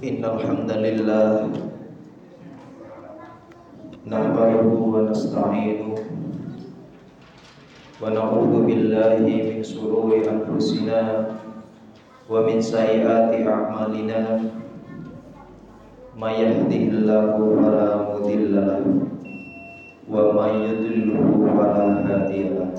إن الحمد لله نحمده ونستعينه ونعوذ بالله من شرور أنفسنا ومن سيئات أعمالنا. من يهده الله فلا مضل له ومن يضلله فلا هادي له.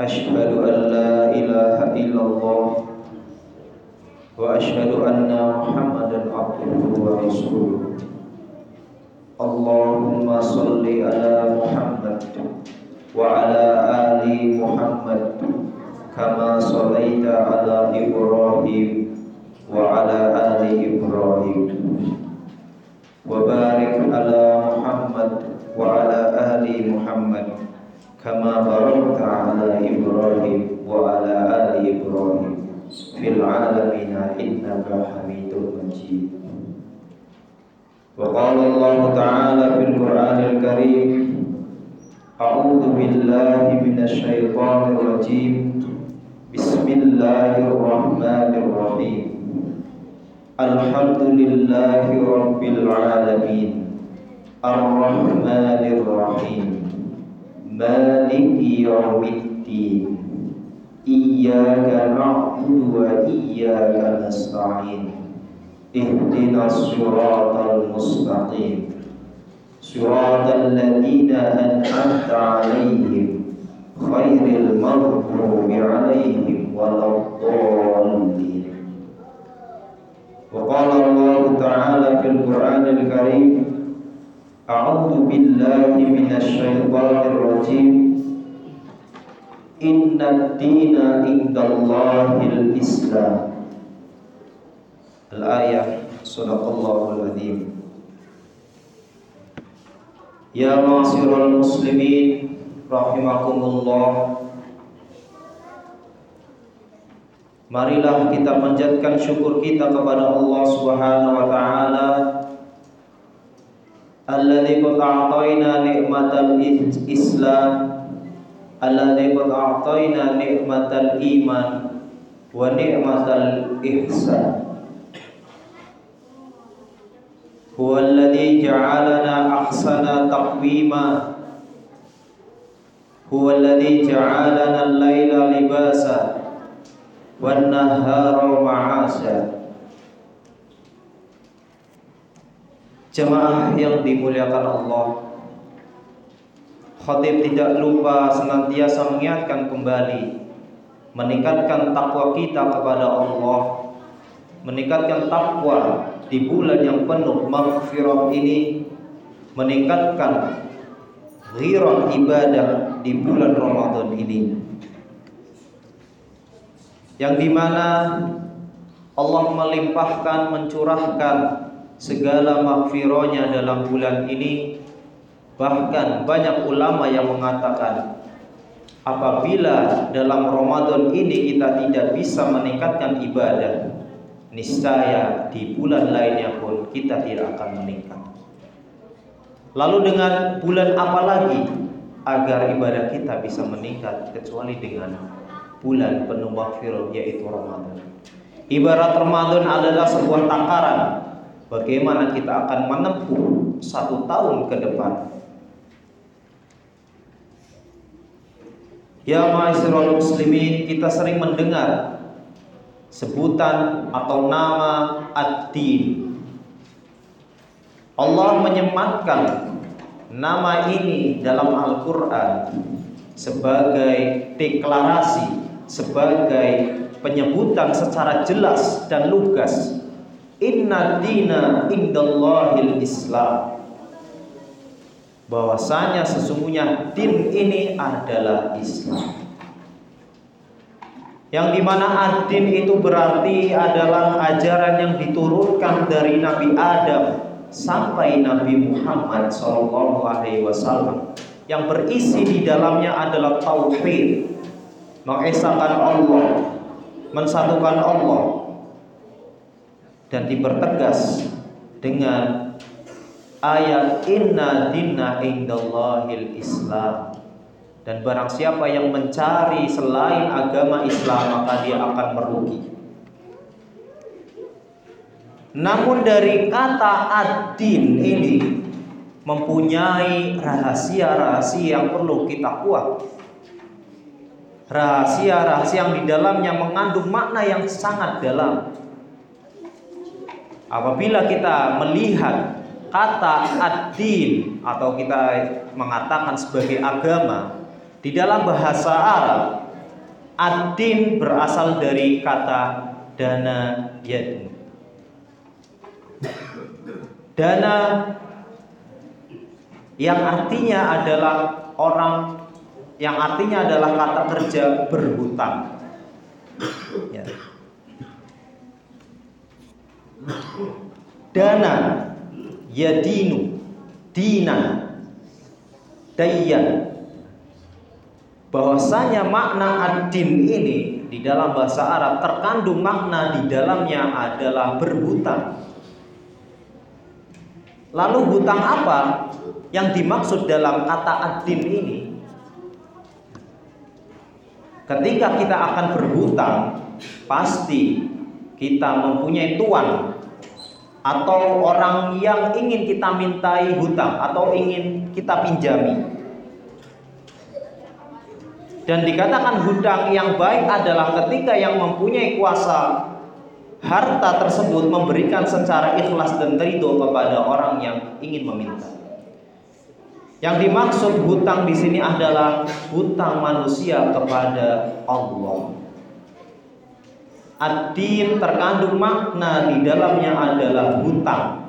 أشهد أن لا إله إلا الله وأشهد أن محمدا عبده ورسوله. اللهم صل على محمد وعلى آل محمد كما صليت على إبراهيم وعلى آل إبراهيم. وبارك على محمد وعلى آل محمد كما باركت على إبراهيم وعلى آل إبراهيم. في العالمين إنك حميد مجيد وقال الله تعالى في القرآن الكريم أعوذ بالله من الشيطان الرجيم بسم الله الرحمن الرحيم الحمد لله رب العالمين الرحمن الرحيم مالك يوم الدين إياك نعبد وإياك نستعين اهدنا الصراط المستقيم. صراط الذين أنعمت عليهم خير المغضوب عليهم ولا الضالين. وقال الله تعالى في القرآن الكريم أعوذ بالله من الشيطان الرجيم. Inna dina indallahil islam Al-ayah Sadaqallahul azim. Ya masyurul muslimin Rahimakumullah. Marilah kita panjatkan syukur kita kepada Allah Subhanahu wa taala. Alladzi qad ni'matal Islam alladzi qad a'tayna ni'matal iman wa ni'matal ihsan. Huwa alladzi ja'alana ahsana taqwima. Huwa alladzi ja'alana al-laila libasa wan nahara ma'asha Jemaah yang dimuliakan Allah Khatib tidak lupa senantiasa mengingatkan kembali Meningkatkan takwa kita kepada Allah Meningkatkan takwa di bulan yang penuh maghfirah ini Meningkatkan ghirah ibadah di bulan Ramadan ini. Yang di mana Allah melimpahkan, mencurahkan segala maghfirahnya dalam bulan ini Bahkan banyak ulama yang mengatakan Apabila dalam Ramadan ini kita tidak bisa meningkatkan ibadah Niscaya di bulan lainnya pun kita tidak akan meningkat. Lalu dengan bulan apa lagi Agar ibadah kita bisa meningkat Kecuali dengan bulan penuh maghfirah yaitu Ramadan. Ibarat Ramadan adalah sebuah takaran Bagaimana kita akan menempuh satu tahun ke depan Ya ma'asyiral muslimin, kita sering mendengar sebutan atau nama ad-din. Allah menyematkan nama ini dalam Al-Qur'an sebagai deklarasi, sebagai penyebutan secara jelas dan lugas. Inna dina indallahil Islam bahwasanya sesungguhnya din ini adalah Islam. Yang di mana ad-din itu berarti adalah ajaran yang diturunkan dari Nabi Adam sampai Nabi Muhammad Wasallam yang berisi di dalamnya adalah tauhid, mengesahkan Allah, mensatukan Allah, dan dipertegas dengan ayat inna dinna indallahil islam dan barang siapa yang mencari selain agama Islam maka dia akan merugi Namun dari kata ad-din ini mempunyai rahasia-rahasia yang perlu kita kuat. Rahasia-rahasia yang di dalamnya mengandung makna yang sangat dalam. Apabila kita melihat kata ad-din atau kita mengatakan sebagai agama di dalam bahasa Arab ad-din berasal dari kata dana yadin. Dana yang artinya adalah orang yang artinya adalah kata kerja berhutang. Ya. Dana, yadinu, dinan, dayan. Bahwasanya makna ad-din ini di dalam bahasa Arab terkandung makna di dalamnya adalah berhutang. Lalu hutang apa yang dimaksud dalam kata ad-din ini? Ketika kita akan berhutang, pasti kita mempunyai tuan atau orang yang ingin kita mintai hutang atau ingin kita pinjami. Dan dikatakan hutang yang baik adalah ketika yang mempunyai kuasa harta tersebut memberikan secara ikhlas dan ridho kepada orang yang ingin meminta. Yang dimaksud hutang di sini adalah hutang manusia kepada Allah. Ad-din terkandung makna di dalamnya adalah hutang.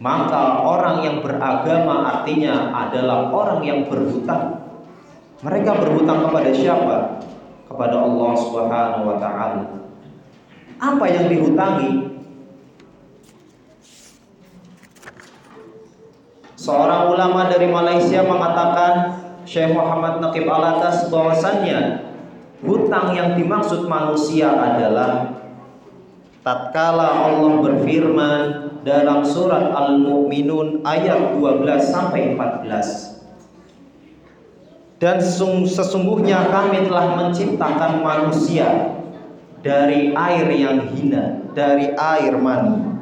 Maka orang yang beragama artinya adalah orang yang berhutang. Mereka berhutang kepada siapa? Kepada Allah Subhanahu wa taala. Apa yang dihutangi? Seorang ulama dari Malaysia mengatakan Syekh Muhammad Naqib Alatas bahwasannya hutang yang dimaksud manusia adalah tatkala Allah berfirman dalam surat Al-Mu'minun ayat 12 sampai 14 dan sesungguhnya kami telah menciptakan manusia dari air yang hina, dari air mani.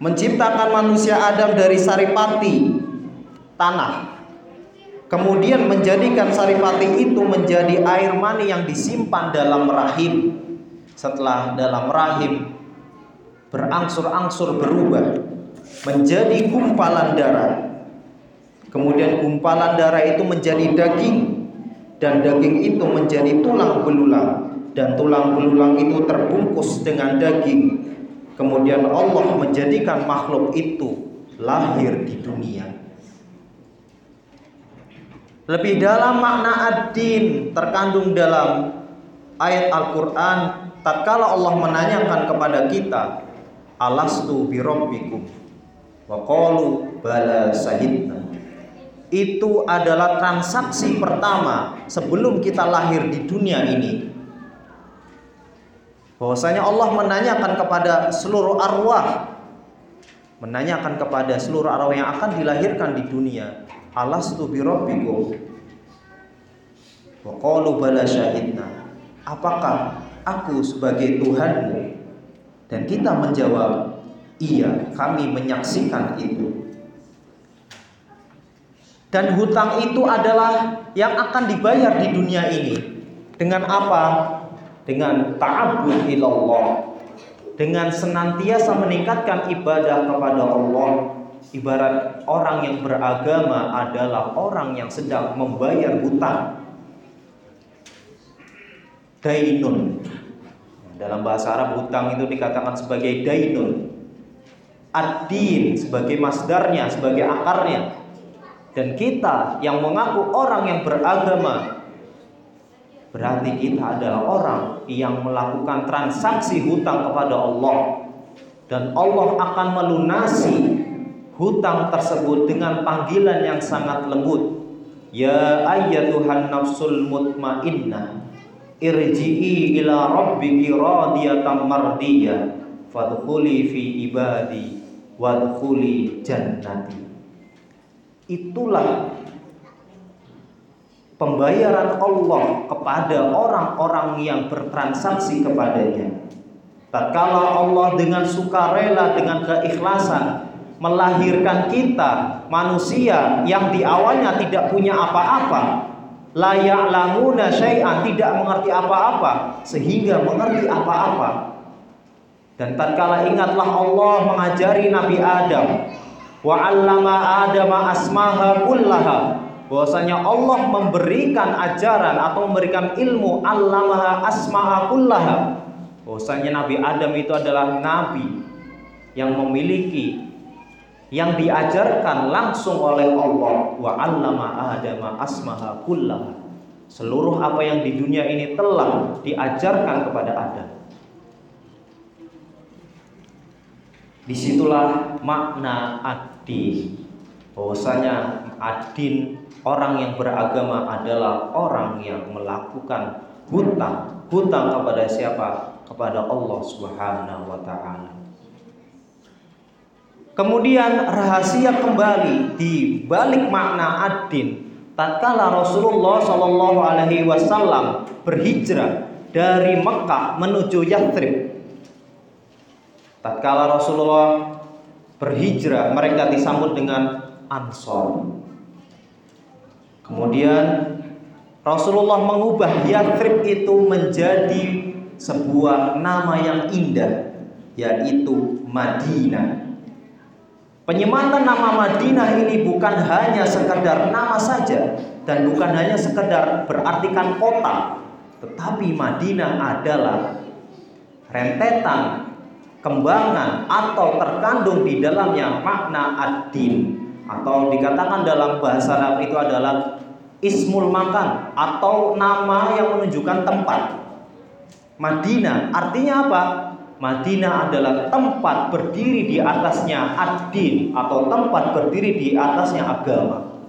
Menciptakan manusia Adam dari saripati tanah. Kemudian menjadikan saripati itu menjadi air mani yang disimpan dalam rahim. Setelah dalam rahim berangsur-angsur berubah menjadi gumpalan darah Kemudian gumpalan darah itu menjadi daging dan daging itu menjadi tulang belulang dan tulang belulang itu terbungkus dengan daging. Kemudian Allah menjadikan makhluk itu lahir di dunia. Lebih dalam makna ad-din terkandung dalam ayat Al-Qur'an tatkala Allah menanyakan kepada kita, "Alastu bi rabbikum?" Wa qalu bala sahidna itu adalah transaksi pertama sebelum kita lahir di dunia ini. Bahwasanya Allah menanyakan kepada seluruh arwah menanyakan kepada seluruh arwah yang akan dilahirkan di dunia, "Alastu bi rabbikum?" Wa qalu bala syahidna. Apakah aku sebagai Tuhanmu? Dan kita menjawab, "Iya, kami menyaksikan itu." Dan hutang itu adalah yang akan dibayar di dunia ini. Dengan apa? Dengan ta'abbud ilallah. Dengan senantiasa meningkatkan ibadah kepada Allah. Ibarat orang yang beragama adalah orang yang sedang membayar hutang. Dainun. Dalam bahasa Arab hutang itu dikatakan sebagai dainun. Ad-din sebagai masdarnya, sebagai akarnya dan kita yang mengaku orang yang beragama berarti kita adalah orang yang melakukan transaksi hutang kepada Allah dan Allah akan melunasi hutang tersebut dengan panggilan yang sangat lembut ya ayyatuhan nafsul mutmainnah irji'i ila rabbiki radiyatan mardiyah fadkhuli fi ibadi wadkhuli jannati Itulah pembayaran Allah kepada orang-orang yang bertransaksi kepadanya. Tatkala Allah dengan sukarela dengan keikhlasan melahirkan kita manusia yang di awalnya tidak punya apa-apa, layak lamuna syai'an tidak mengerti apa-apa sehingga mengerti apa-apa. Dan tatkala ingatlah Allah mengajari Nabi Adam wa 'allama Adama asmaha kullaha bahwasanya Allah memberikan ajaran atau memberikan ilmu allamaha asma'a kullaha bahwasanya Nabi Adam itu adalah nabi yang memiliki yang diajarkan langsung oleh Allah wa 'allama Adama asmaha kullaha seluruh apa yang di dunia ini telah diajarkan kepada Adam di situlah makna adin bahwasanya adin Orang yang beragama adalah orang yang melakukan hutang. Hutang kepada siapa? Kepada Allah Subhanahu wa taala. Kemudian rahasia kembali di balik makna adin tatkala Rasulullah Shallallahu alaihi wasallam berhijrah dari Mekah menuju Yathrib. Tatkala Rasulullah berhijrah, mereka disambut dengan Ansor. Kemudian Rasulullah mengubah Yathrib itu menjadi sebuah nama yang indah yaitu Madinah. Penyematan nama Madinah ini bukan hanya sekedar nama saja dan bukan hanya sekedar berartikan kota, tetapi Madinah adalah rentetan kembangan atau terkandung di dalamnya makna ad-din atau dikatakan dalam bahasa Arab itu adalah ismul makan atau nama yang menunjukkan tempat. Madinah artinya apa? Madinah adalah tempat berdiri di atasnya ad-din atau tempat berdiri di atasnya agama.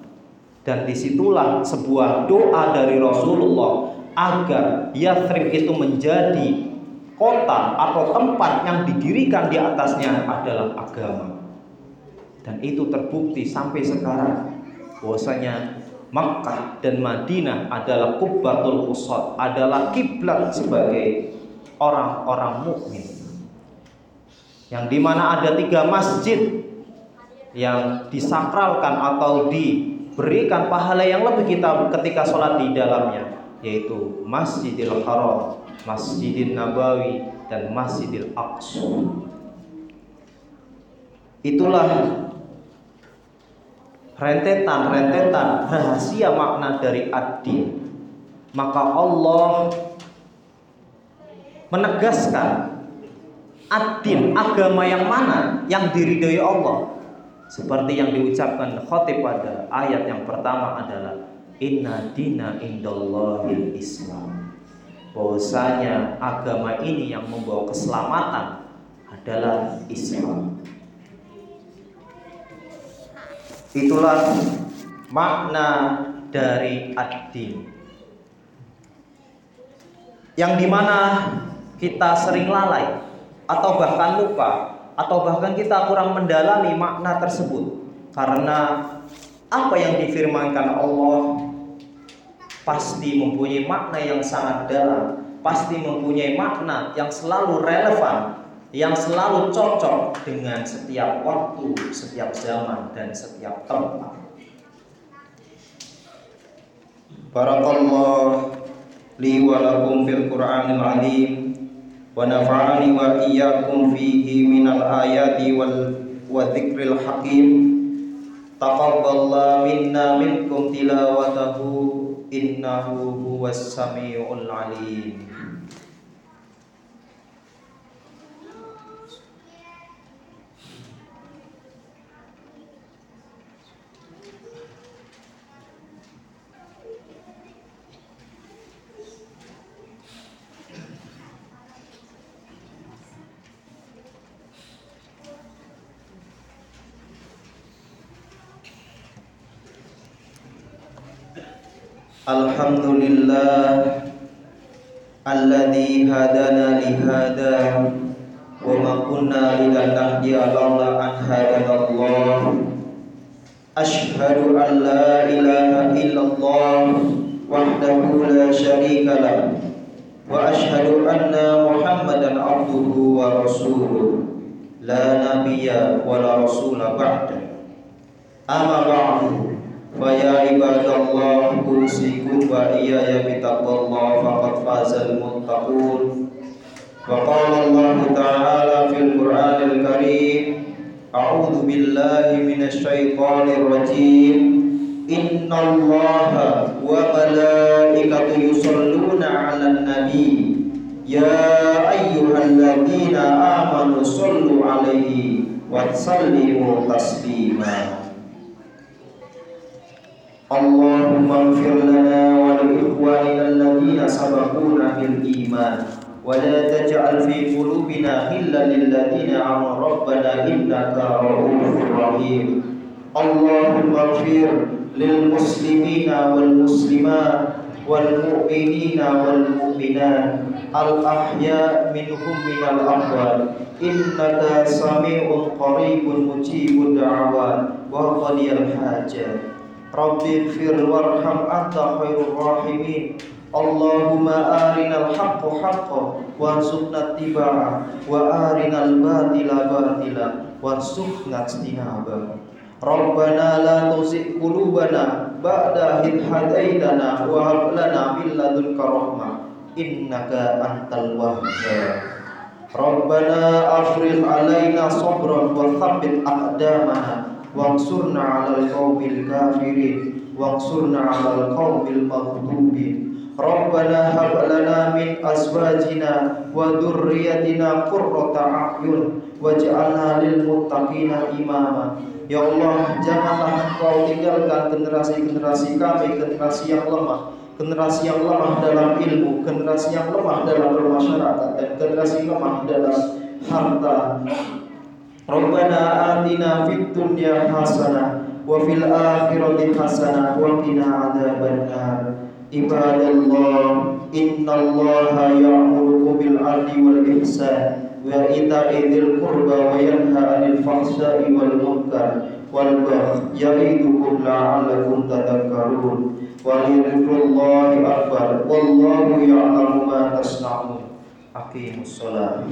Dan di situlah sebuah doa dari Rasulullah agar Yathrib itu menjadi kota atau tempat yang didirikan di atasnya adalah agama. Dan itu terbukti sampai sekarang bahwasanya Makkah dan Madinah adalah kubbatul usad, adalah kiblat sebagai orang-orang mukmin. Yang di mana ada tiga masjid yang disakralkan atau diberikan pahala yang lebih kita ketika sholat di dalamnya, yaitu Masjidil Haram, Masjidil Nabawi, dan Masjidil Aqsa. Itulah rentetan-rentetan rahasia makna dari ad-din maka Allah menegaskan ad-din agama yang mana yang diridhoi Allah? Seperti yang diucapkan khotib pada ayat yang pertama adalah inna dina indallahil islam. Bahwasanya agama ini yang membawa keselamatan adalah Islam. Itulah makna dari ad-din. Yang di mana kita sering lalai atau bahkan lupa atau bahkan kita kurang mendalami makna tersebut karena apa yang difirmankan Allah pasti mempunyai makna yang sangat dalam, pasti mempunyai makna yang selalu relevan yang selalu cocok dengan setiap waktu, setiap zaman dan setiap tempat. Barakallah li wa lakum fil Qur'anil azim wa nafa'ani wa iyyakum fihi minal ayati wal wa dzikril hakim. Taqabbalallahu minna minkum tilawatahu الحمد لله الذي هدانا لهذا وما كنا لنهدي لولا أن هدانا الله أشهد أن لا إله إلا الله وحده لا شريك له وأشهد أن محمدا عبده ورسوله لا نبي ولا رسول بعده أما بعد فيا عباد الله أوصيكم وإياي بتقوى الله فقد فاز المتقون وقال الله تعالى في القرآن الكريم أعوذ بالله من الشيطان الرجيم إن الله وملائكته يصلون على النبي يا أيها الذين آمنوا صلوا عليه وسلموا تسليما اللهم اغفر لنا ولإخواننا الذين سبقونا بالإيمان ولا تجعل في قلوبنا غلا للذين آمنوا ربنا إنك رؤوف رحيم. اللهم اغفر للمسلمين والمسلمات والمؤمنين والمؤمنات الأحياء منهم من الأموات. إنك سميع قريب مجيب الدعوات وقضي الحاجات. Rabbi fir warham anta khairur rahimin. Allahumma arinal haqqo haqqo warzuqna tibara wa arinal batila batila warzuqna tinaba Rabbana la tusik kulubana ba'da idh wa hab min innaka antal wahhab. Rabbana afrih alaina sabran wa thabbit aqdamana وانصرنا على القوم الكافرين وانصرنا على القوم المغضوبين ربنا هب لنا من أزواجنا وذريتنا قرة أعين واجعلنا للمتقين إماما Ya Allah, janganlah Engkau tinggalkan generasi-generasi kami, generasi yang lemah, generasi yang lemah dalam ilmu, generasi yang lemah dalam bermasyarakat, dan generasi lemah dalam harta. Rabbana atina fid dunya hasanah wa fil akhirati hasanah wa qina adzabannar. Ibadallah, innallaha ya'muru bil 'adli wal ihsan wa ita'i dzil qurba wa yanha 'anil fahsai wal munkar wal baghy ya'idukum la'allakum tadhakkarun. Wa lillahi akbar wallahu ya'lamu ma tasna'un. Aqimus salam